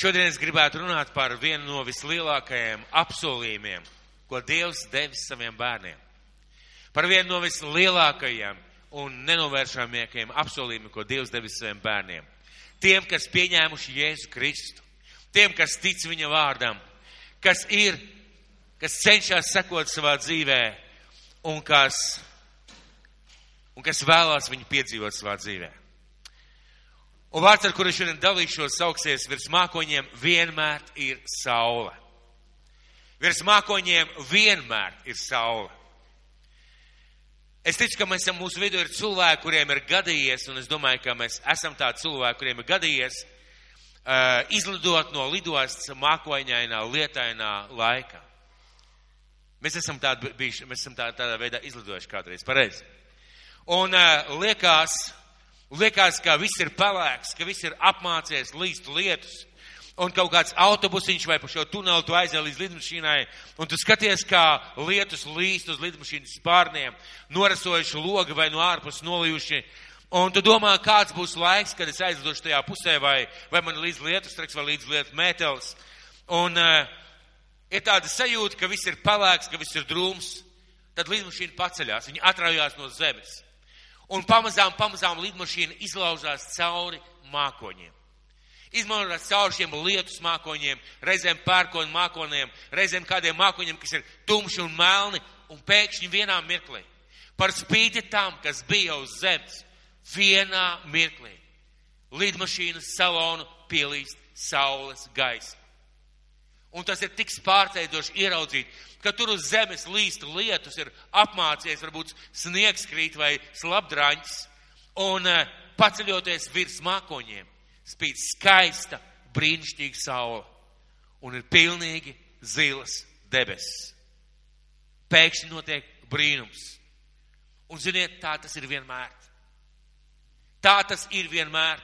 Šodien es gribētu runāt par vienu no vislielākajiem apsolījumiem, ko Dievs devis saviem bērniem. Par vienu no vislielākajiem un nenovēršamākajiem apsolījumiem, ko Dievs devis saviem bērniem. Tiem, kas pieņēmuši Jēzu Kristu, tiem, kas tic viņa vārdam, kas ir, kas cenšas sekot savā dzīvē un kas, un kas vēlās viņu piedzīvot savā dzīvē. Un vārds, ar kuru šodien dalīšos, sauksies virs mākoņiem, vienmēr ir saule. Virs mākoņiem vienmēr ir saule. Es ticu, ka mēs esam mūsu vidū ir cilvēki, kuriem ir gadījies, un es domāju, ka mēs esam tādi cilvēki, kuriem ir gadījies uh, izlidot no lidostas mākoņainā, lietainā laikā. Mēs esam tādi bijuši, mēs esam tā, tādā veidā izlidojuši kādreiz, pareizi. Un uh, liekas, liekas, ka viss ir pelēks, ka viss ir apmācies līst lietus un kaut kāds autobusiņš vai pa šo tunelu tu aizies līdz lidmašīnai, un tu skaties, kā lietus līst uz lidmašīnas spārniem, norasojuši logi vai no ārpus nolijuši, un tu domā, kāds būs laiks, kad es aizlidošu tajā pusē, vai, vai man līdz lietus treks, vai līdz lietus mētelis. Un uh, ir tāda sajūta, ka viss ir pelēks, ka viss ir drūms, tad lidmašīna paceļās, viņa atraujās no zemes. Un pamazām, pamazām lidmašīna izlaužās cauri mākoņiem. Izmantot caur šiem lietus mākoņiem, reizēm pērkonu mākoniem, reizēm kādiem mākoņiem, kas ir tumši un melni, un pēkšņi vienā mirklī, par spīti tam, kas bija uz zemes, vienā mirklī, lidmašīnas salonu pielīst saules gaisma. Un tas ir tik pārsteidzoši ieraudzīt, ka tur uz zemes līst lietus, ir apmācies, varbūt sniegs krīt vai slapdraņķis, un eh, paceļoties virs mākoņiem, spīd skaista, brīnišķīga saule un ir pilnīgi zilas debesis. Pēkšņi notiek brīnums. Un ziniet, tā tas ir vienmēr. Tā tas ir vienmēr.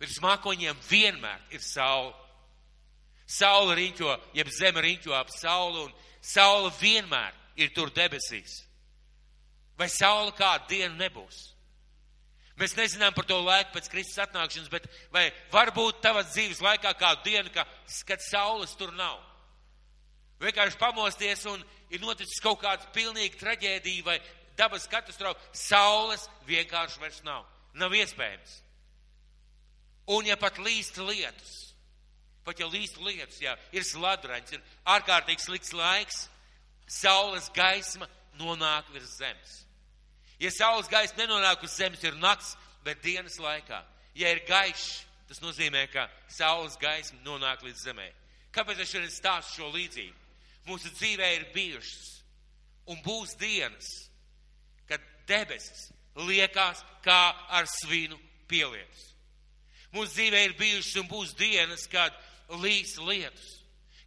Virs mākoņiem vienmēr ir saule. Saula riņķo, jeb zeme riņķo ap sauli, un saula vienmēr ir tur debesīs. Vai saula kādu dienu nebūs? Mēs nezinām par to laiku pēc Kristus atnākšanas, bet vai varbūt tavas dzīves laikā kādu dienu, ka, kad saules tur nav? Vienkārši pamosties un ir noticis kaut kāda pilnīga traģēdija vai dabas katastrofa. Saules vienkārši vairs nav. Nav iespējams. Un ja pat līst lietus, pat ja līst lietus, jā, ir sladraņs, ir ārkārtīgi slikts laiks, saules gaisma nonāk virs zemes. Ja saules gaisa nenonāk uz zemes, ir nakts, bet dienas laikā. Ja ir gaišs, tas nozīmē, ka saules gaisma nonāk līdz zemē. Kāpēc es šodien stāstu šo līdzību? Mūsu dzīvē ir bijušas un būs dienas, kad debesis liekas kā ar svinu pielietas. Mūsu dzīvē ir bijušas un būs dienas, kad līs lietus,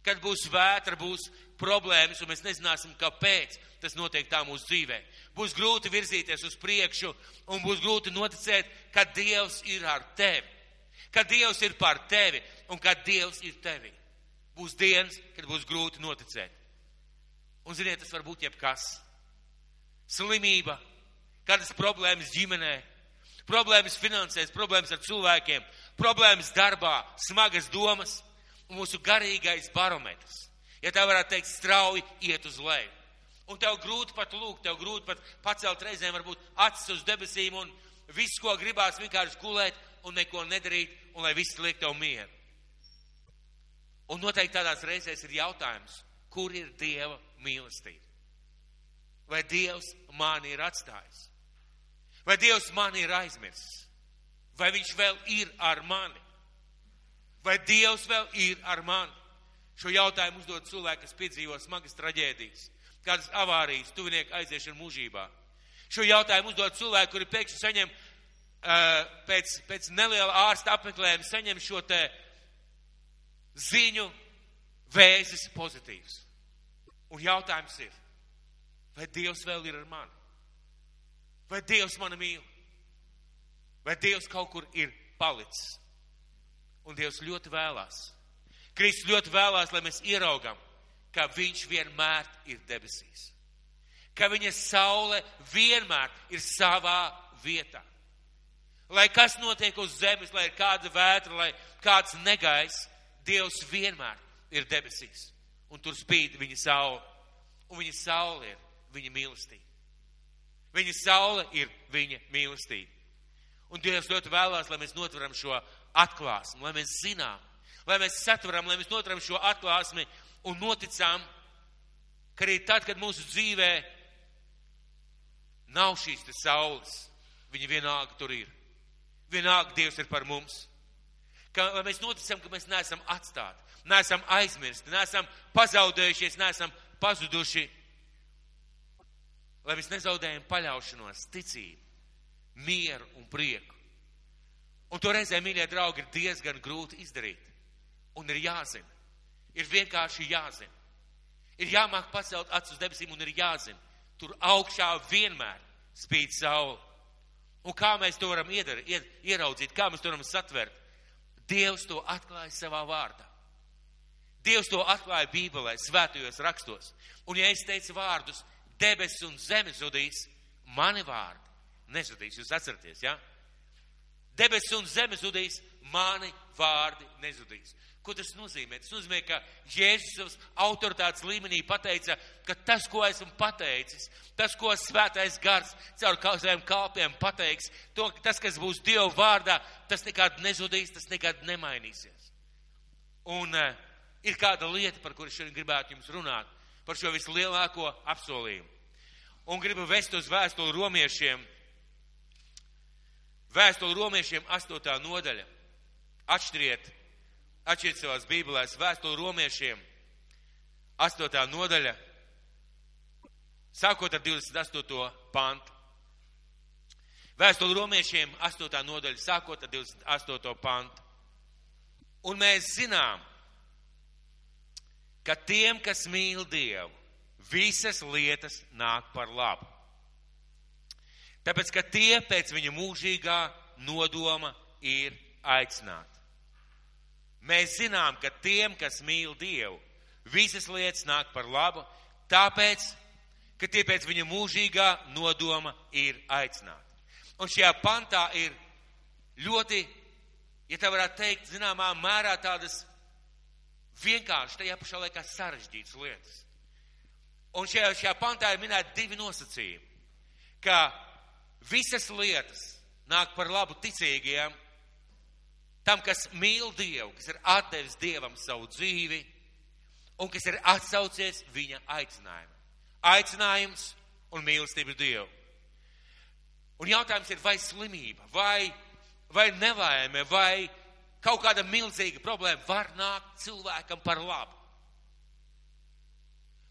kad būs vētra, būs problēmas, un mēs nezināsim, kāpēc tas notiek tā mūsu dzīvē būs grūti virzīties uz priekšu un būs grūti noticēt, ka Dievs ir ar tevi, ka Dievs ir par tevi un ka Dievs ir tevi. Būs dienas, kad būs grūti noticēt. Un ziniet, tas var būt jebkas. Slimība, kādas problēmas ģimenē, problēmas finansēs, problēmas ar cilvēkiem, problēmas darbā, smagas domas mūsu garīgais barometrs. Ja tā varētu teikt, strauji iet uz leju. Un tev grūti pat lūgt, tev grūti pat pacelt reizēm varbūt acis uz debesīm un viss, ko gribās vienkārši gulēt un neko nedarīt, un lai viss liek tev mieru. Un noteikti tādās reizēs ir jautājums, kur ir Dieva mīlestība? Vai Dievs mani ir atstājis? Vai Dievs mani ir aizmirsis? Vai Viņš vēl ir ar mani? Vai Dievs vēl ir ar mani? Šo jautājumu uzdod cilvēki, kas piedzīvo smagas traģēdijas kādas avārijas, tuvinieki aiziešana mūžībā. Šo jautājumu uzdod cilvēki, kuri pēkšņi saņem uh, pēc, pēc neliela ārsta apmeklējuma, saņem šo te ziņu vēzis pozitīvs. Un jautājums ir, vai Dievs vēl ir ar mani? Vai Dievs mani mīl? Vai Dievs kaut kur ir palicis? Un Dievs ļoti vēlās. Kristus ļoti vēlās, lai mēs ieraugam, ka viņš vienmēr ir debesīs. Ka viņa saule vienmēr ir savā vietā. Lai kas notiek uz zemes, lai ir kāda vētra, lai kāds negais, Dievs vienmēr ir debesīs, un tur spīd viņa saule, un viņa saule ir viņa mīlestība. Viņa saule ir viņa mīlestība. Un Dievs ļoti vēlās, lai mēs notveram šo atklāsmi, lai mēs zinām, lai mēs satveram, lai mēs notveram šo atklāsmi un noticām, ka arī tad, kad mūsu dzīvē nav šīs te saules, viņa vienalga tur ir. Vienalga Dievs ir par mums. Ka, lai mēs noticam, ka mēs neesam atstāti, neesam aizmirsti, neesam pazaudējušies, neesam pazuduši. Lai mēs nezaudējam paļaušanos, ticību, mieru un prieku. Un to reizē, mīļie draugi, ir diezgan grūti izdarīt. Un ir jāzina. Ir vienkārši jāzina. Ir jāmāk pacelt acis uz debesīm un ir jāzina. Tur augšā vienmēr spīd saule. Un kā mēs to varam iedar, ied, ieraudzīt, kā mēs to varam satvert? Dievs to atklāja savā vārdā. Dievs to atklāja Bībelē, svētajos rakstos. Un ja es teicu vārdus, debesis un zeme zudīs, mani vārdi nezudīs. Jūs atceraties, jā? Ja? Debesis un zeme zudīs, mani vārdi nezudīs. Ko tas nozīmē? Tas nozīmē, ka Jēzus savas autoritātes līmenī pateica, ka tas, ko esmu pateicis, tas, ko svētais gars caur saviem kalpiem pateiks, to, tas, kas būs Dieva vārdā, tas nekad nezudīs, tas nekad nemainīsies. Un uh, ir kāda lieta, par kuru šodien gribētu jums runāt, par šo vislielāko apsolījumu. Un gribu vest uz vēstuli romiešiem, vēstuli romiešiem 8. nodaļa. Atšķiriet atšķirt savās bībelēs vēstuli romiešiem, 8. nodaļa, sākot ar 28. pantu. Vēstuli romiešiem, 8. nodaļa, sākot ar 28. pantu. Un mēs zinām, ka tiem, kas mīl Dievu, visas lietas nāk par labu. Tāpēc, ka tie pēc viņa mūžīgā nodoma ir aicināti. Mēs zinām, ka tiem, kas mīl Dievu, visas lietas nāk par labu, tāpēc, ka tie pēc viņa mūžīgā nodoma ir aicināti. Un šajā pantā ir ļoti, ja tā varētu teikt, zināmā mērā tādas vienkārši, tajā pašā laikā sarežģītas lietas. Un šajā, šajā pantā ir minēti divi nosacījumi, ka visas lietas nāk par labu ticīgiem tam, kas mīl Dievu, kas ir atdevis Dievam savu dzīvi un kas ir atsaucies viņa aicinājumam. Aicinājums un mīlestība Dievu. Un jautājums ir, vai slimība, vai, vai nelaime, vai kaut kāda milzīga problēma var nākt cilvēkam par labu.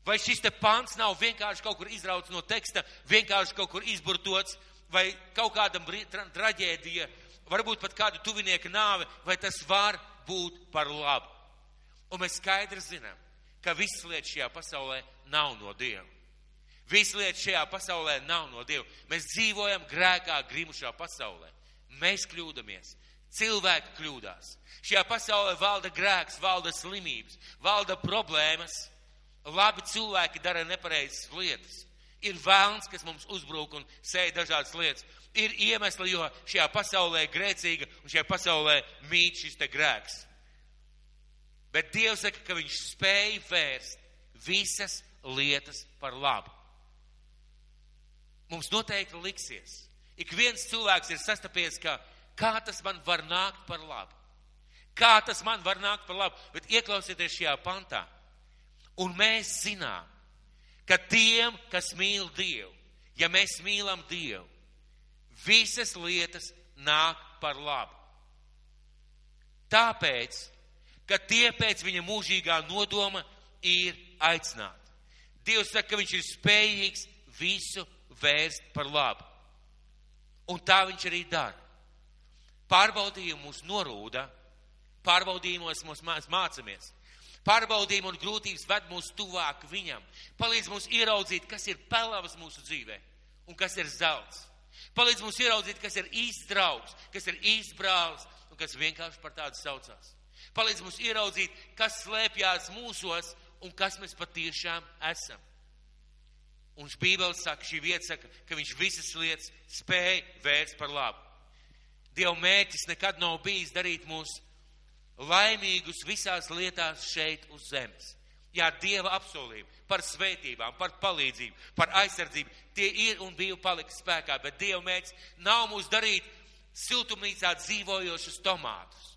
Vai šis te pants nav vienkārši kaut kur izrauts no teksta, vienkārši kaut kur izburtots, vai kaut kāda traģēdija varbūt pat kādu tuvinieku nāvi, vai tas var būt par labu. Un mēs skaidri zinām, ka visas lietas šajā pasaulē nav no Dieva. Visas lietas šajā pasaulē nav no Dieva. Mēs dzīvojam grēkā grimušā pasaulē. Mēs kļūdamies. Cilvēki kļūdās. Šajā pasaulē valda grēks, valda slimības, valda problēmas. Labi cilvēki dara nepareizas lietas. Ir vēlns, kas mums uzbrūk un sēž dažādas lietas ir iemesli, jo šajā pasaulē ir grēcīga un šajā pasaulē mīt šis te grēks. Bet Dievs saka, ka viņš spēja vērst visas lietas par labu. Mums noteikti liksies. Ik viens cilvēks ir sastapies, ka kā tas man var nākt par labu. Kā tas man var nākt par labu, bet ieklausieties šajā pantā. Un mēs zinām, ka tiem, kas mīl Dievu, ja mēs mīlam Dievu, visas lietas nāk par labu. Tāpēc, ka tie pēc viņa mūžīgā nodoma ir aicināti. Dievs saka, ka viņš ir spējīgs visu vērst par labu. Un tā viņš arī dara. Pārbaudījumi mūs norūda, pārbaudījumos mēs mācāmies. Pārbaudījumi un grūtības ved mūs tuvāk viņam, palīdz mums ieraudzīt, kas ir pelavas mūsu dzīvē un kas ir zelts. Palīdz mums ieraudzīt, kas ir īsts draugs, kas ir īsts brālis un kas vienkārši par tādu saucās. Palīdz mums ieraudzīt, kas slēpjās mūsos un kas mēs patiešām esam. Un Bībele saka, šī vieta saka, ka viņš visas lietas spēja vērst par labu. Dieva mērķis nekad nav bijis darīt mūs laimīgus visās lietās šeit uz zemes. Jā, Dieva apsolījumi par svētībām, par palīdzību, par aizsardzību, tie ir un bija paliks spēkā, bet Dieva mērķis nav mūs darīt siltumnīcā dzīvojošus tomātus.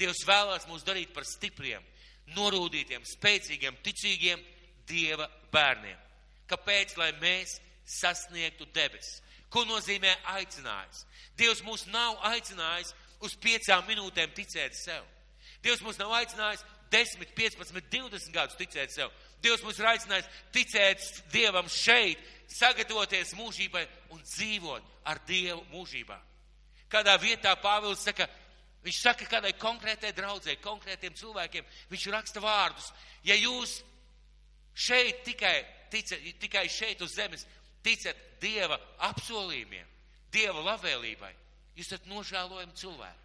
Dievs vēlās mūs darīt par stipriem, norūdītiem, spēcīgiem, ticīgiem Dieva bērniem. Kāpēc? Lai mēs sasniegtu debesis. Ko nozīmē aicinājums? Dievs mūs nav aicinājis uz piecām minūtēm ticēt sev. Dievs mūs nav aicinājis 10, 15, 20 gadus ticēt sev. Dievs mums ir aicinājis ticēt Dievam šeit, sagatavoties mūžībai un dzīvot ar Dievu mūžībā. Kādā vietā Pāvils saka, viņš saka kādai konkrētai draudzē, konkrētiem cilvēkiem, viņš raksta vārdus. Ja jūs šeit tikai, ticat, tikai šeit uz zemes ticat Dieva apsolījumiem, Dieva labvēlībai, jūs esat nožēlojami cilvēki.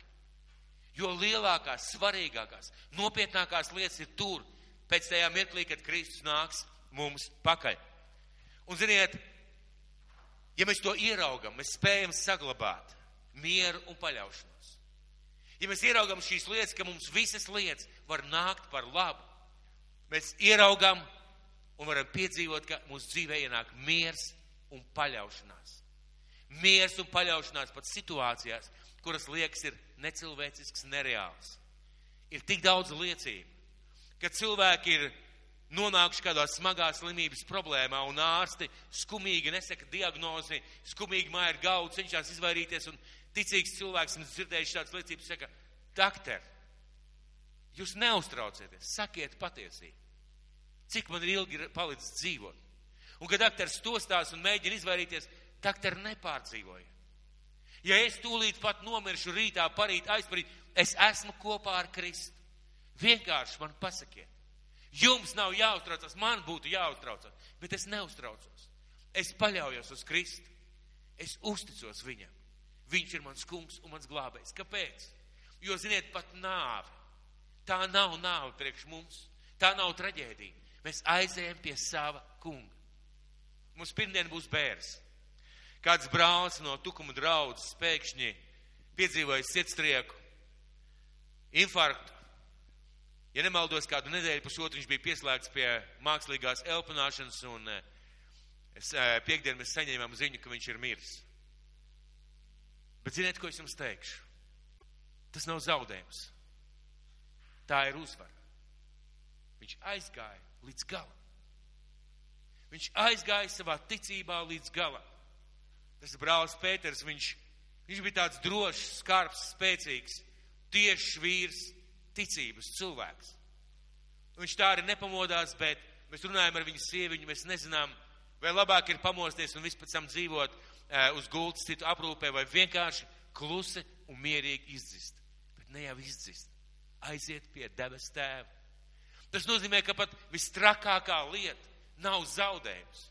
Jo lielākās, svarīgākās, nopietnākās lietas ir tur, pēc tajā mirklī, kad Kristus nāks mums pakaļ. Un ziniet, ja mēs to ieraugam, mēs spējam saglabāt mieru un paļaušanos. Ja mēs ieraugam šīs lietas, ka mums visas lietas var nākt par labu, mēs ieraugam un varam piedzīvot, ka mūsu dzīvē ienāk miers un paļaušanās. Miers un paļaušanās pat situācijās, kuras liekas ir necilvēcisks, nereāls. Ir tik daudz liecību, ka cilvēki ir nonākuši kādā smagā slimības problēmā un ārsti skumīgi nesaka diagnozi, skumīgi māja ir galvu, cenšas izvairīties un ticīgs cilvēks, un dzirdējuši šādas liecības, saka, doktor, jūs neuztraucieties, sakiet patiesību. Cik man ir ilgi palicis dzīvot? Un, kad doktors to stās un mēģina izvairīties, doktor nepārdzīvoja. Ja es tūlīt pat nomiršu rītā, parīt, aizparīt, es esmu kopā ar Kristu. Vienkārši man pasakiet. Jums nav jāuztraucas, man būtu jāuztraucas, bet es neuztraucos. Es paļaujos uz Kristu. Es uzticos viņam. Viņš ir mans kungs un mans glābējs. Kāpēc? Jo, ziniet, pat nāve. Tā nav nāve priekš mums. Tā nav traģēdija. Mēs aizējam pie sava kunga. Mums pirmdien būs bērs. Kāds brālis no tukuma draudzes pēkšņi piedzīvoja sietstrieku, infarktu. Ja nemaldos, kādu nedēļu pusotru viņš bija pieslēgts pie mākslīgās elpināšanas, un eh, es, eh, piekdien mēs saņēmām ziņu, ka viņš ir miris. Bet ziniet, ko es jums teikšu? Tas nav zaudējums. Tā ir uzvara. Viņš aizgāja līdz galam. Viņš aizgāja savā ticībā līdz galam. Tas brālis Pēters, viņš, viņš bija tāds drošs, skarbs, spēcīgs, tiešs vīrs, ticības cilvēks. Viņš tā arī nepamodās, bet mēs runājam ar viņu sieviņu, mēs nezinām, vai labāk ir pamosties un vispēc tam dzīvot uh, uz gultas citu aprūpē, vai vienkārši klusi un mierīgi izdzist. Bet ne jau izdzist, aiziet pie debes tēva. Tas nozīmē, ka pat vistrakākā lieta nav zaudējums.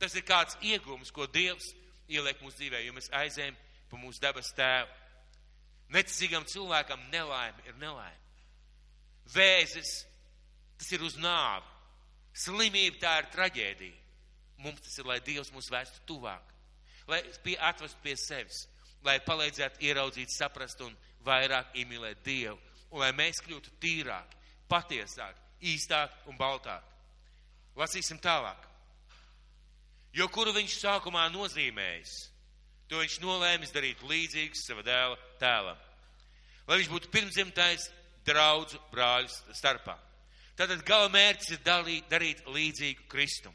Tas ir kāds iegums, ko Dievs ieliek mūsu dzīvē, jo mēs aizējam pa mūsu debes tēvu. Neticīgam cilvēkam nelaime ir nelaime. Vēzis, tas ir uz nāvi. Slimība tā ir traģēdija. Mums tas ir, lai Dievs mūs vēstu tuvāk, lai pie, atvestu pie sevis, lai palīdzētu ieraudzīt, saprast un vairāk iemīlēt Dievu, un lai mēs kļūtu tīrāki, patiesāki, īstāki un baltāki. Lasīsim tālāk. Jo kuru viņš sākumā nozīmējis, to viņš nolēmis darīt līdzīgs sava dēla tēlam. Lai viņš būtu pirmzimtais draudzu brāļu starpā. Tātad gala mērķis ir dalīt, darīt līdzīgu Kristum.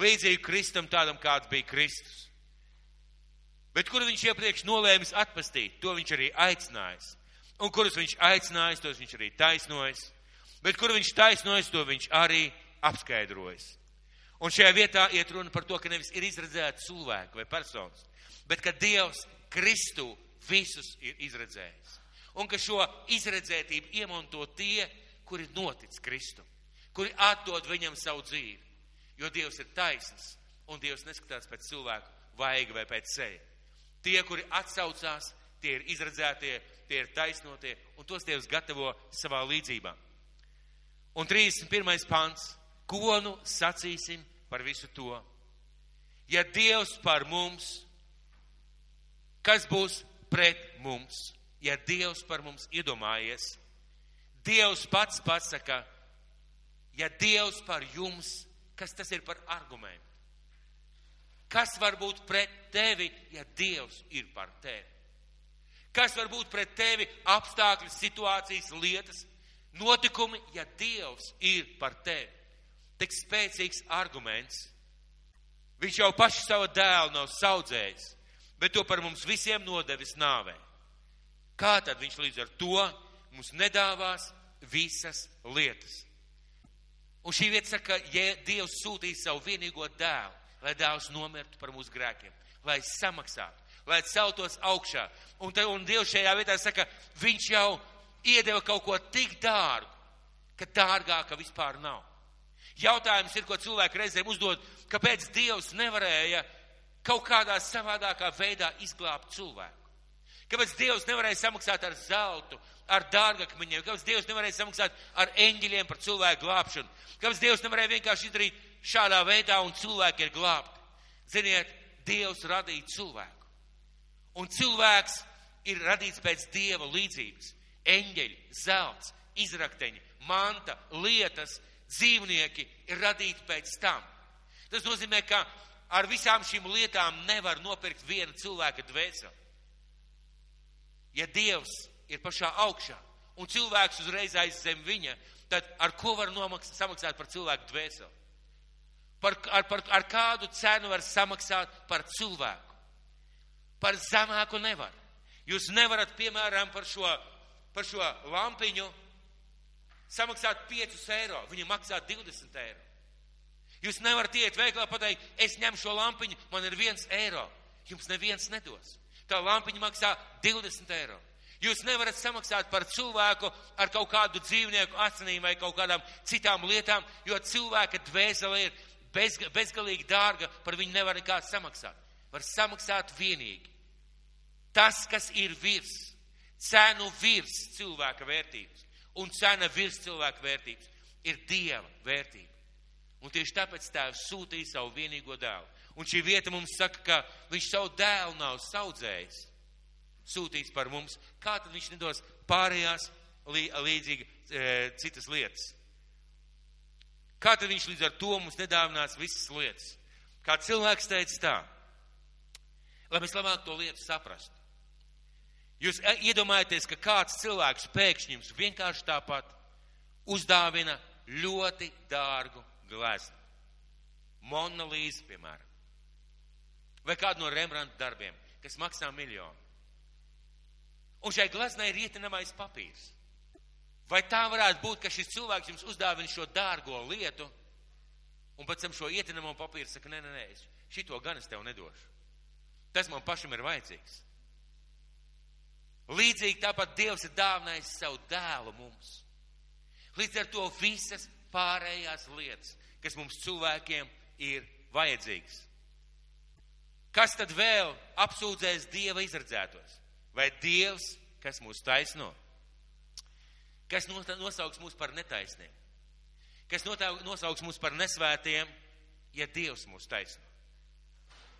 Līdzīgu Kristum tādam, kāds bija Kristus. Bet kuru viņš iepriekš nolēmis atpestīt, to viņš arī aicinājis. Un kurus viņš aicinājis, tos viņš arī taisnojis. Bet kuru viņš taisnojis, to viņš arī apskaidrojis. Un šajā vietā iet runa par to, ka nevis ir izredzēti cilvēki vai personas, bet ka Dievs Kristu visus ir izredzējis. Un ka šo izredzētību iemanto tie, kuri notic Kristu, kuri atdod viņam savu dzīvi. Jo Dievs ir taisns un Dievs neskatās pēc cilvēku vaiga vai pēc seja. Tie, kuri atsaucās, tie ir izredzētie, tie ir taisnotie, un tos Dievs gatavo savā līdzībā. Un 31. pants Ko nu sacīsim par visu to? Ja Dievs par mums, kas būs pret mums? Ja Dievs par mums iedomājies, Dievs pats pasaka, ja Dievs par jums, kas tas ir par argumentu? Kas var būt pret tevi, ja Dievs ir par tevi? Kas var būt pret tevi apstākļi, situācijas, lietas, notikumi, ja Dievs ir par tevi? Tik spēcīgs arguments. Viņš jau pašu savu dēlu nav saudzējis, bet to par mums visiem nodevis nāvē. Kā tad viņš līdz ar to mums nedāvās visas lietas? Un šī vieta saka, ja Dievs sūtīs savu vienīgo dēlu, lai dēls nomirtu par mūsu grēkiem, lai samaksātu, lai celtos augšā. Un, te, un Dievs šajā vietā saka, viņš jau iedeva kaut ko tik dārgu, ka dārgāka vispār nav. Jautājums ir, ko cilvēki reizēm uzdod, kāpēc Dievs nevarēja kaut kādā savādākā veidā izglābt cilvēku. Kāpēc Dievs nevarēja samaksāt ar zeltu, ar dārgakmeņiem, kāpēc Dievs nevarēja samaksāt ar eņģeļiem par cilvēku glābšanu, kāpēc Dievs nevarēja vienkārši izdarīt šādā veidā un cilvēki ir glābti. Ziniet, Dievs radīja cilvēku. Un cilvēks ir radīts pēc Dieva līdzības. Eņģeļi, zelts, izrakteņi, manta, lietas, dzīvnieki ir radīti pēc tam. Tas nozīmē, ka ar visām šīm lietām nevar nopirkt viena cilvēka dvēseli. Ja Dievs ir pašā augšā un cilvēks uzreiz aiz zem viņa, tad ar ko var nomaks, samaksāt par cilvēku dvēseli? Par, ar, par, ar kādu cenu var samaksāt par cilvēku? Par zemāku nevar. Jūs nevarat, piemēram, par šo, par šo lampiņu samaksāt 5 eiro. Viņa maksā 20 eiro. Jūs nevarat iet veiklā pateikt, es ņemu šo lampiņu, man ir viens eiro. Jums neviens nedos. Tā lampiņa maksā 20 eiro. Jūs nevarat samaksāt par cilvēku ar kaut kādu dzīvnieku asinīm vai kaut kādām citām lietām, jo cilvēka dvēsele ir bez, bezgalīgi dārga, par viņu nevar nekāds samaksāt. Var samaksāt vienīgi. Tas, kas ir virs, cenu virs cilvēka vērtības un cena virs cilvēka vērtības, ir Dieva vērtība. Un tieši tāpēc Tēvs sūtīja savu vienīgo dēlu. Un šī vieta mums saka, ka viņš savu dēlu nav saudzējis, sūtījis par mums. Kā tad viņš nedos pārējās līdzīgi e, citas lietas? Kā tad viņš līdz ar to mums nedāvinās visas lietas? Kā cilvēks teica tā, lai mēs labāk to lietu saprastu. Jūs e, iedomājaties, ka kāds cilvēks pēkšņi jums vienkārši tāpat uzdāvina ļoti dārgu gleznu. Monolīzi, piemēram. Vai kādu no Rembrandta darbiem, kas maksā miljonu. Un šai gleznai ir ietinamais papīrs. Vai tā varētu būt, ka šis cilvēks jums uzdāvina šo dārgo lietu, un pēc tam šo ietinamo papīru saka, nē, nē, nē, šito gan es tev nedošu. Tas man pašam ir vajadzīgs. Līdzīgi tāpat Dievs ir dāvinājis savu dēlu mums. Līdz ar to visas pārējās lietas, kas mums cilvēkiem ir vajadzīgas. Kas tad vēl apsūdzēs Dieva izredzētos? Vai Dievs, kas mūs taisno? kas nosauks mūs par netaisniem, kas nosauks mūs par nesvētiem, ja Dievs mūs taisno.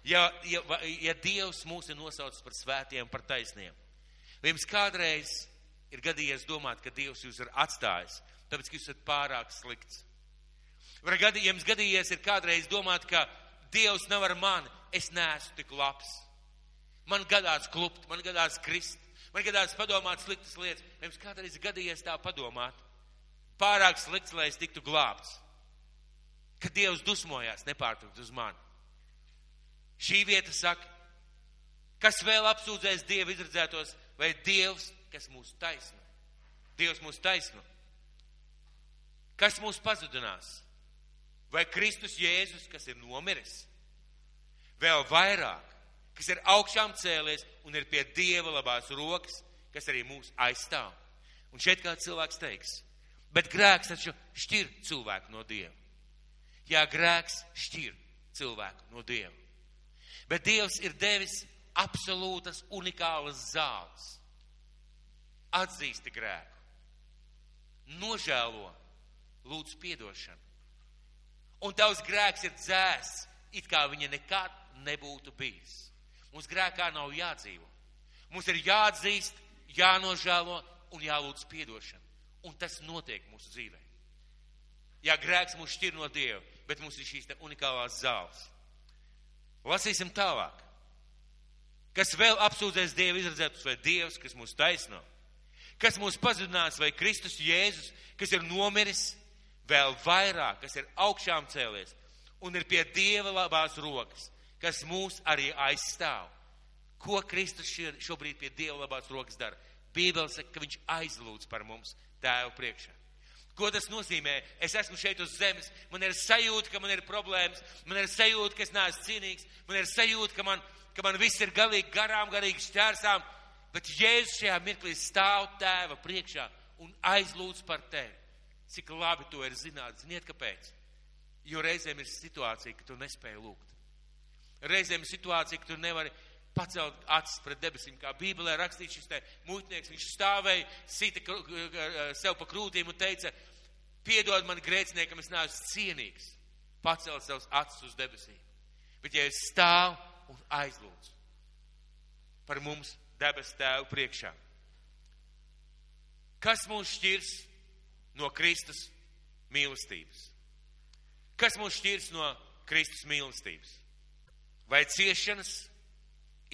Ja, ja, ja Dievs mūs ir nosaucis par svētiem, par taisniem. Vai jums kādreiz ir gadījies domāt, ka Dievs jūs ir atstājis, tāpēc, ka jūs esat pārāk slikts? Vai gadi, jums gadījies ir kādreiz domāt, ka Dievs nav ar mani, es neesmu tik labs. Man gadās klupt, man gadās krist, Man gadās padomāt sliktas lietas. Jums kādreiz gadījies tā padomāt? Pārāk slikts, lai es tiktu glābts. Kad Dievs dusmojās nepārtraukt uz mani. Šī vieta saka, kas vēl apsūdzēs Dievu izredzētos, vai Dievs, kas mūs taisno? Dievs mūs taisno. Kas mūs pazudinās? Vai Kristus Jēzus, kas ir nomiris? Vēl vairāk, kas ir augšām cēlies un ir pie Dieva labās rokas, kas arī mūs aizstāv. Un šeit kāds cilvēks teiks, bet grēks taču šķir cilvēku no Dieva. Jā, grēks šķir cilvēku no Dieva. Bet Dievs ir devis absolūtas unikālas zāles. Atzīsti grēku, nožēlo, lūdzu piedošanu. Un tavs grēks ir dzēs, it kā viņa nekad nebūtu bijis. Mums grēkā nav jādzīvo. Mums ir jāatzīst, jānožēlo un jālūdz piedošanu. Un tas notiek mūsu dzīvē. Jā, grēks mūs šķir no Dieva, bet mums ir šīs unikālās zāles. Lasīsim tālāk. Kas vēl apsūdzēs Dievu izredzētus vai Dievs, kas mūs taisno? Kas mūs pazudinās vai Kristus Jēzus, kas ir nomiris, vēl vairāk, kas ir augšām cēlies un ir pie Dieva labās rokas, kas mūs arī aizstāv. Ko Kristus šobrīd pie Dieva labās rokas dara? Bībele saka, ka viņš aizlūdz par mums tēvu priekšā. Ko tas nozīmē? Es esmu šeit uz zemes, man ir sajūta, ka man ir problēmas, man ir sajūta, ka es neesmu cienīgs, man ir sajūta, ka man, ka man viss ir galīgi garām, garīgi šķērsām, bet Jēzus šajā mirklī stāv tēva priekšā un aizlūdz par tevi. Cik labi to ir zināt, ziniet, kāpēc? Jo reizēm ir situācija, ka tu nespēji lūgt. Reizēm ir situācija, ka tu nevari pacelt acis pret debesīm, kā Bībelē rakstīts šis te muitnieks, viņš stāvēja, sita sev pa krūtīm un teica, piedod man grēciniekam, es neesmu cienīgs, pacelt savus acis uz debesīm. Bet ja es stāvu un aizlūdzu par mums debes tēvu priekšā, kas mūs šķirs no Kristus mīlestības? Kas mūs šķirs no Kristus mīlestības? Vai ciešanas,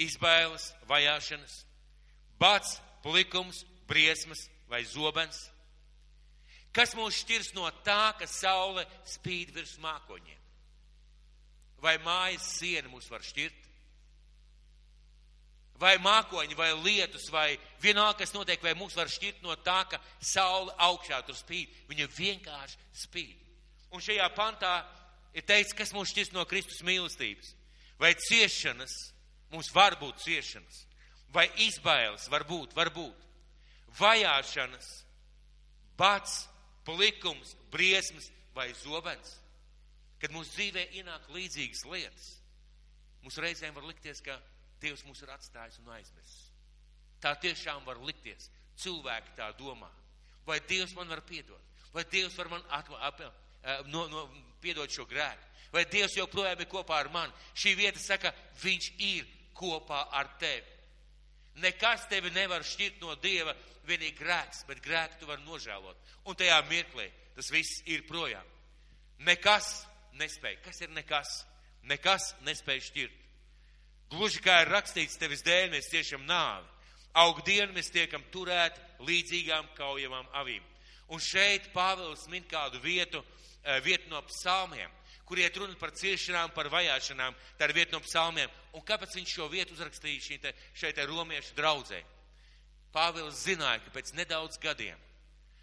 izbailes, vajāšanas, bats, plikums, briesmas vai zobens. Kas mūs šķirs no tā, ka saule spīd virs mākoņiem? Vai mājas siena mūs var šķirt? Vai mākoņi, vai lietus, vai vienalga, kas notiek, vai mūs var šķirt no tā, ka saule augšā tur spīd. Viņa vienkārši spīd. Un šajā pantā ir teikts, kas mūs šķirs no Kristus mīlestības. Vai ciešanas, Mums var būt ciešanas, vai izbailes, var būt, var būt. Vajāšanas, bats, plikums, briesmas vai zobens. Kad mūsu dzīvē ienāk līdzīgas lietas, mums reizēm var likties, ka Dievs mūs ir atstājis un aizmirsis. Tā tiešām var likties. Cilvēki tā domā. Vai Dievs man var piedot? Vai Dievs var man atma, ap, no, no, piedot šo grēku? Vai Dievs joprojām ir kopā ar mani? Šī vieta saka, viņš ir kopā ar tevi. Nekas tevi nevar šķirt no Dieva, vienīgi grēks, bet grēku tu vari nožēlot. Un tajā mirklī tas viss ir projām. Nekas nespēja. Kas ir nekas? Nekas nespēja šķirt. Gluži kā ir rakstīts, tevis dēļ mēs ciešam nāvi. Augdienu mēs tiekam turēti līdzīgām kaujamām avīm. Un šeit Pāvils min kādu vietu, eh, vietu no psalmiem kur iet runa par ciešanām, par vajāšanām, tā ir vieta no psalmiem. Un kāpēc viņš šo vietu uzrakstīja šī te, šeit te romiešu draudzē? Pāvils zināja, ka pēc nedaudz gadiem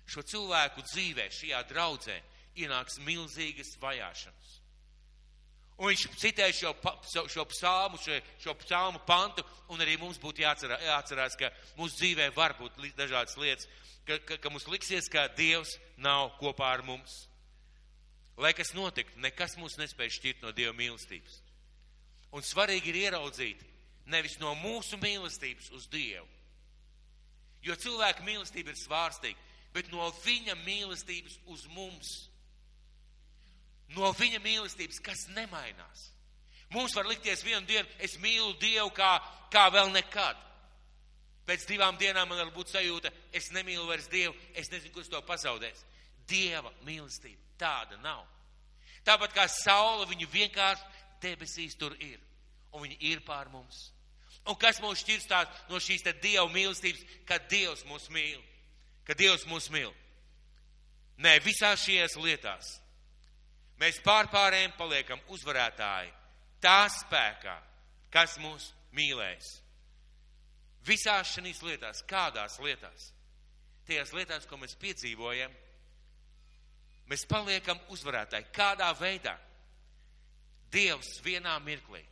šo cilvēku dzīvē, šajā draudzē, ienāks milzīgas vajāšanas. Un viņš citēja šo, šo psalmu, šo, šo psalmu pantu, un arī mums būtu jāatcerās, jāatcerās, ka mūsu dzīvē var būt dažādas lietas, ka, ka, ka mums liksies, ka Dievs nav kopā ar mums. Lai kas notiktu, nekas mūs nespēja šķirt no Dieva mīlestības. Un svarīgi ir ieraudzīt nevis no mūsu mīlestības uz Dievu, jo cilvēka mīlestība ir svārstīga, bet no viņa mīlestības uz mums. No viņa mīlestības, kas nemainās. Mums var likties vienu dienu, es mīlu Dievu kā, kā vēl nekad. Pēc divām dienām man var būt sajūta, es nemīlu vairs Dievu, es nezinu, kurš to pazaudēs. Dieva mīlestība tāda nav. Tāpat kā saule, viņa vienkārši debesīs tur ir. Un viņa ir pār mums. Un kas mūs šķirstās no šīs te Dieva mīlestības, kad Dievs mūs mīl? Kad Dievs mūs mīl? Nē, visās šajās lietās mēs pārpārējiem paliekam uzvarētāji tā spēkā, kas mūs mīlēs. Visās šīs lietās, kādās lietās? Tajās lietās, ko mēs piedzīvojam, Mēs paliekam uzvarētāji. Kādā veidā? Dievs vienā mirklī,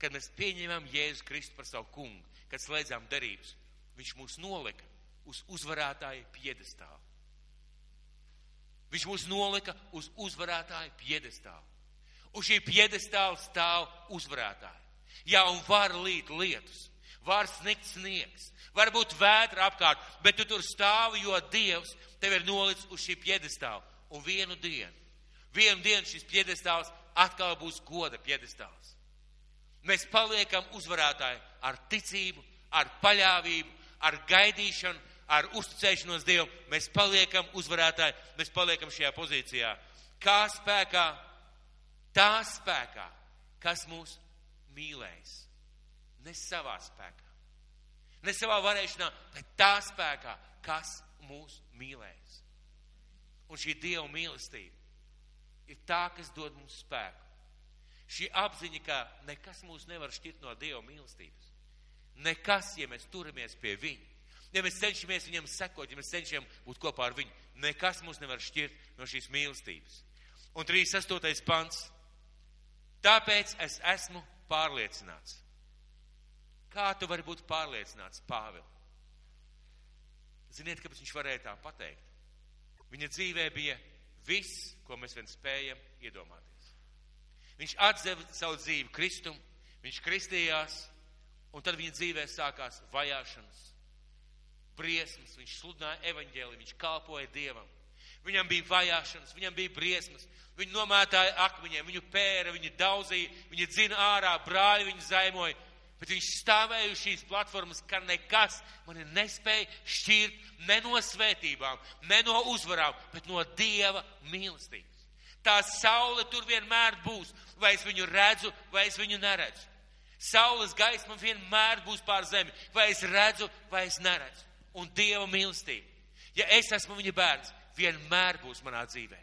kad mēs pieņemam Jēzu Kristu par savu kungu, kad slēdzām derības, viņš mūs nolika uz uzvarētāju piedestālu. Viņš mūs nolika uz uzvarētāju piedestālu. Uz šī piedestāla stāv uzvarētāji. Jā, un var līt lietus, var snikt sniegs, var būt vētra apkārt, bet tu tur stāvi, jo Dievs tev ir nolicis uz šī piedestāla un vienu dienu. Vienu dienu šis piedestāls atkal būs goda piedestāls. Mēs paliekam uzvarētāji ar ticību, ar paļāvību, ar gaidīšanu, ar uzticēšanos Dievam, mēs paliekam uzvarētāji, mēs paliekam šajā pozīcijā. Kā spēkā? Tā spēkā, kas mūs mīlēs. Ne savā spēkā, ne savā varēšanā, bet tā spēkā, kas mūs mīlēs. Un šī Dieva mīlestība ir tā, kas dod mums spēku. Šī apziņa, ka nekas mūs nevar šķirt no Dieva mīlestības. Nekas, ja mēs turamies pie Viņa, ja mēs cenšamies Viņam sekot, ja mēs cenšamies būt kopā ar Viņu, nekas mūs nevar šķirt no šīs mīlestības. Un 38. pants. Tāpēc es esmu pārliecināts. Kā tu vari būt pārliecināts, Pāvils? Ziniet, kāpēc viņš varēja tā pateikt? Viņa dzīvē bija viss, ko mēs vien spējam iedomāties. Viņš atzeva savu dzīvi Kristum, viņš kristījās, un tad viņa dzīvē sākās vajāšanas, briesmas, viņš sludināja evaņģēli, viņš kalpoja Dievam. Viņam bija vajāšanas, viņam bija briesmas, viņu nomētāja akmeņiem, viņu pēra, viņu daudzīja, viņu dzina ārā, brāļi viņu zaimoja. Bet viņš stāvēja uz šīs platformas, ka nekas mani nespēja šķirt ne no svētībām, ne no uzvarām, bet no Dieva mīlestības. Tā saule tur vienmēr būs, vai es viņu redzu, vai es viņu neredzu. Saules gaisma vienmēr būs pār zemi, vai es redzu, vai es neredzu. Un Dieva mīlestība. Ja es esmu viņa bērns, vienmēr būs manā dzīvē.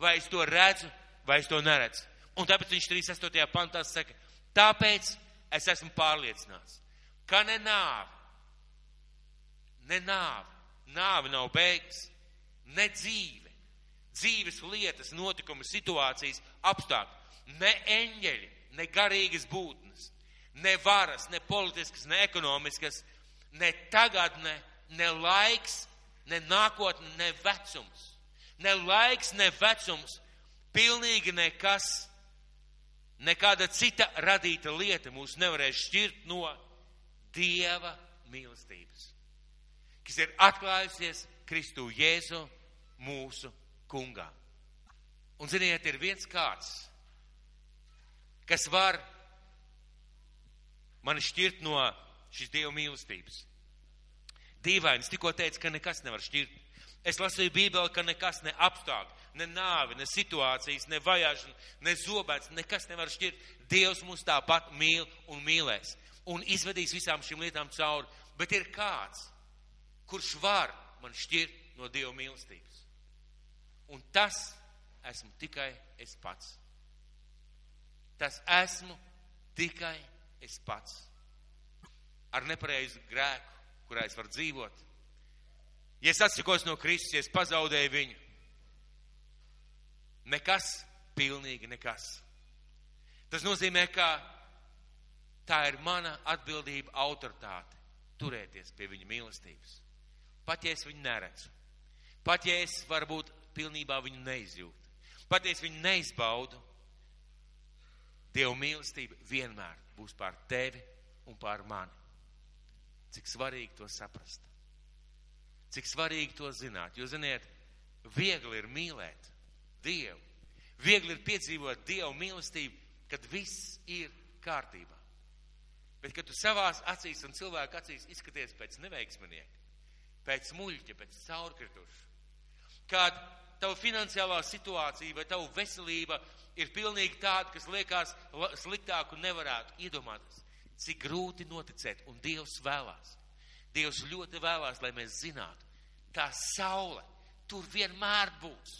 Vai es to redzu, vai es to neredzu. Un tāpēc viņš 38. pantā saka, tāpēc es esmu pārliecināts, ka ne nāve, ne nāve, nāve nav beigas, ne dzīve, dzīves lietas, notikumi, situācijas, apstākļi, ne eņģeļi, ne garīgas būtnes, ne varas, ne politiskas, ne ekonomiskas, ne tagadne, ne laiks, ne nākotne, ne vecums. Ne laiks, ne vecums, pilnīgi nekas, nekāda cita radīta lieta mūs nevarēs šķirt no Dieva mīlestības, kas ir atklājusies Kristu Jēzu mūsu kungā. Un ziniet, ir viens kāds, kas var mani šķirt no šīs Dieva mīlestības. Dīvains tikko teica, ka nekas nevar šķirt. Es lasīju Bībeli, ka nekas ne apstākļi, ne nāve, ne situācijas, ne vajāšana, ne zobēts, nekas nevar šķirt. Dievs mūs tāpat mīl un mīlēs. Un izvedīs visām šīm lietām cauri. Bet ir kāds, kurš var man šķirt no Dieva mīlestības. Un tas esmu tikai es pats. Tas esmu tikai es pats. Ar nepareizu grēku kurā es varu dzīvot. Ja es atsakos no Kristus, ja es pazaudēju viņu, nekas, pilnīgi nekas. Tas nozīmē, ka tā ir mana atbildība, autoritāte turēties pie viņa mīlestības. Pat ja es viņu neredzu, pat ja es varbūt pilnībā viņu neizjūtu, pat ja es viņu neizbaudu, Dieva mīlestība vienmēr būs pār tevi un pār mani. Cik svarīgi to saprast. Cik svarīgi to zināt. Jo, ziniet, viegli ir mīlēt Dievu. Viegli ir piedzīvot Dievu mīlestību, kad viss ir kārtībā. Bet, kad tu savās acīs un cilvēku acīs izskaties pēc neveiksminieka, pēc muļķa, pēc caurkrituša, kad tava finansiālā situācija vai tava veselība ir pilnīgi tāda, kas liekas sliktāk un nevarētu iedomāties, cik grūti noticēt, un Dievs vēlās. Dievs ļoti vēlās, lai mēs zinātu, tā saule tur vienmēr būs.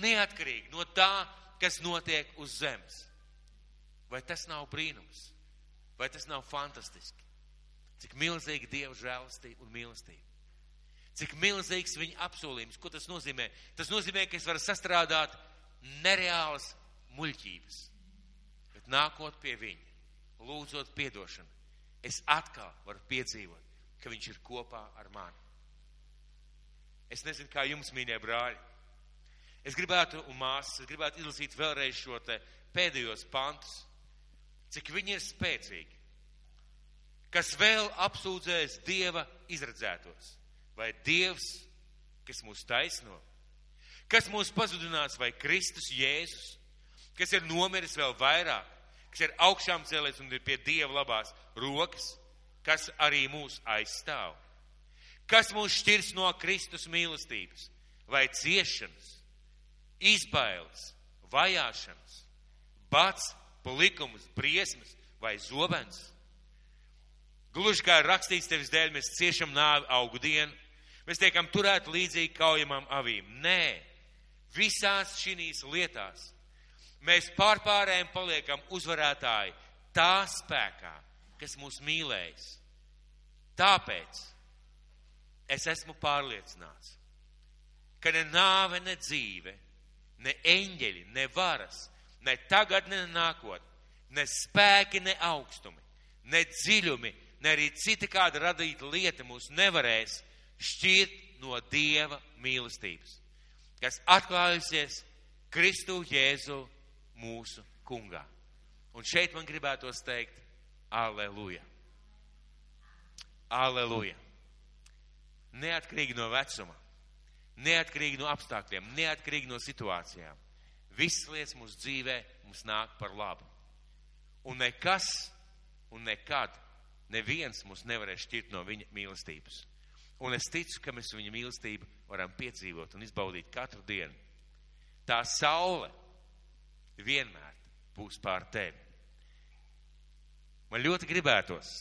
Neatkarīgi no tā, kas notiek uz zemes. Vai tas nav brīnums? Vai tas nav fantastiski? Cik milzīga Dieva žēlastība un mīlestība. Cik milzīgs viņa apsolījums. Ko tas nozīmē? Tas nozīmē, ka es varu sastrādāt nereālas muļķības, bet nākot pie viņa lūdzot piedošanu, es atkal varu piedzīvot, ka viņš ir kopā ar mani. Es nezinu, kā jums, mīļie brāļi. Es gribētu, un māsas, es gribētu izlasīt vēlreiz šo te pēdējos pantus, cik viņi ir spēcīgi. Kas vēl apsūdzēs Dieva izredzētos? Vai Dievs, kas mūs taisno? Kas mūs pazudinās, vai Kristus Jēzus, kas ir nomiris vēl vairāk? Kas ir augšām cēlēs un ir pie Dieva labās rokas, kas arī mūs aizstāv. Kas mūs šķirs no Kristus mīlestības? Vai ciešanas, izbailes, vajāšanas, bats, palikums, briesmas vai zobens? Gluži kā rakstīts tevis dēļ, mēs ciešam nāvi augu dienu, mēs tiekam turēti līdzīgi kaujamām avīm. Nē, visās šīs lietās mēs pārpārējiem paliekam uzvarētāji tā spēkā, kas mūs mīlējis. Tāpēc es esmu pārliecināts, ka ne nāve, ne dzīve, ne eņģeļi, ne varas, ne tagad, ne nākotnē, ne spēki, ne augstumi, ne dziļumi, ne arī cita kāda radīta lieta mūs nevarēs šķirt no Dieva mīlestības, kas atklājusies Kristu Jēzu mūsu kungā. Un šeit man gribētos teikt, aleluja. Aleluja. Neatkarīgi no vecuma, neatkarīgi no apstākļiem, neatkarīgi no situācijām. Visas lietas mūsu dzīvē mums nāk par labu. Un nekas un nekad neviens mūs nevarēs šķirt no viņa mīlestības. Un es ticu, ka mēs viņa mīlestību varam piedzīvot un izbaudīt katru dienu. Tā saule vienmēr būs pār tevi. Man ļoti gribētos.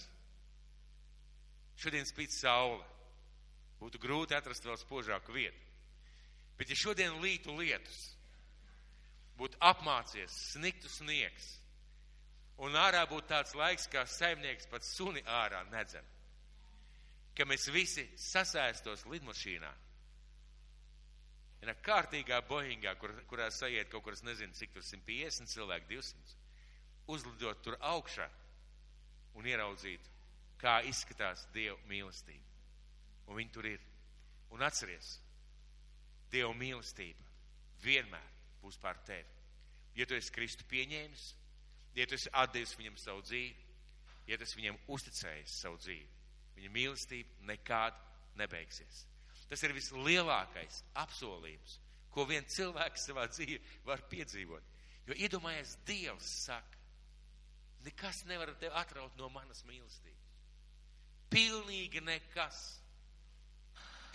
Šodien spīd saule. Būtu grūti atrast vēl spožāku vietu. Bet ja šodien lītu lietus, būtu apmācies, sniktu sniegs, un ārā būtu tāds laiks, kā saimnieks pat suni ārā nedzen, ka mēs visi sasēstos lidmašīnā, vienā kārtīgā Boeingā, kur, kurā sajiet kaut kur, es nezinu, cik tur 150 cilvēku, 200, uzlidot tur augšā un ieraudzītu, kā izskatās Dieva mīlestība. Un viņi tur ir. Un atceries, Dieva mīlestība vienmēr būs pār tevi. Ja tu esi Kristu pieņēmis, ja tu esi atdevis viņam savu dzīvi, ja tu esi viņam uzticējis savu dzīvi, viņa mīlestība nekad nebeigsies. Tas ir vislielākais apsolījums, ko viens cilvēks savā dzīvē var piedzīvot. Jo iedomājies, Dievs saka, nekas nevar tevi atraut no manas mīlestības. Pilnīgi nekas.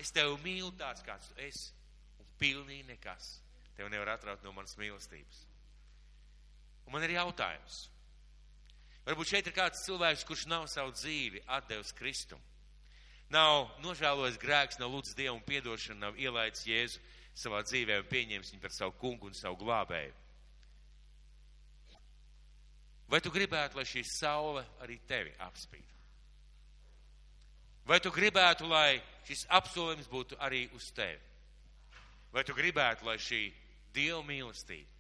Es tevi mīlu tāds, kāds tu esi, un pilnīgi nekas tevi nevar atraut no manas mīlestības. Un man ir jautājums. Varbūt šeit ir kāds cilvēks, kurš nav savu dzīvi atdevis Kristum. Nav nožēlojis grēks, nav lūdzis Dievu piedošanu, nav ielaidis Jēzu savā dzīvē un pieņēmis viņu par savu kungu un savu glābēju. Vai tu gribētu, lai šī saule arī tevi apspīd? Vai tu gribētu, lai šis apsolījums būtu arī uz tevi? Vai tu gribētu, lai šī Dieva mīlestība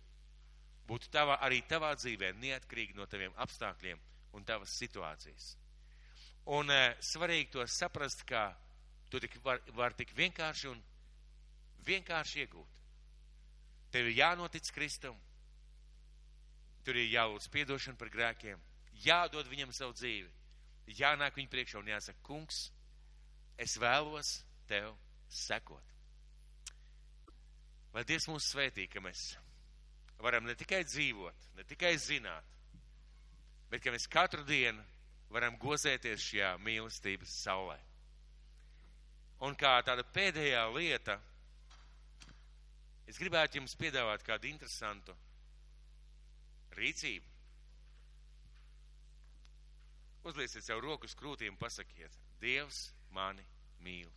būtu tavā, arī tavā dzīvē, neatkarīgi no taviem apstākļiem un tavas situācijas? Un e, svarīgi to saprast, ka tu tik var, var tik vienkārši un vienkārši iegūt. Tev ir jānotic Kristum, tur ir jālūdz piedošana par grēkiem, jādod viņam savu dzīvi, jānāk viņa priekšā un jāsaka, kungs, es vēlos tev sekot. Lai Dievs mūs svētī, ka mēs varam ne tikai dzīvot, ne tikai zināt, bet ka mēs katru dienu varam gozēties šajā mīlestības saulē. Un kā tāda pēdējā lieta, es gribētu jums piedāvāt kādu interesantu rīcību. Uzlieciet sev rokas krūtīm un pasakiet, Dievs mani mīl.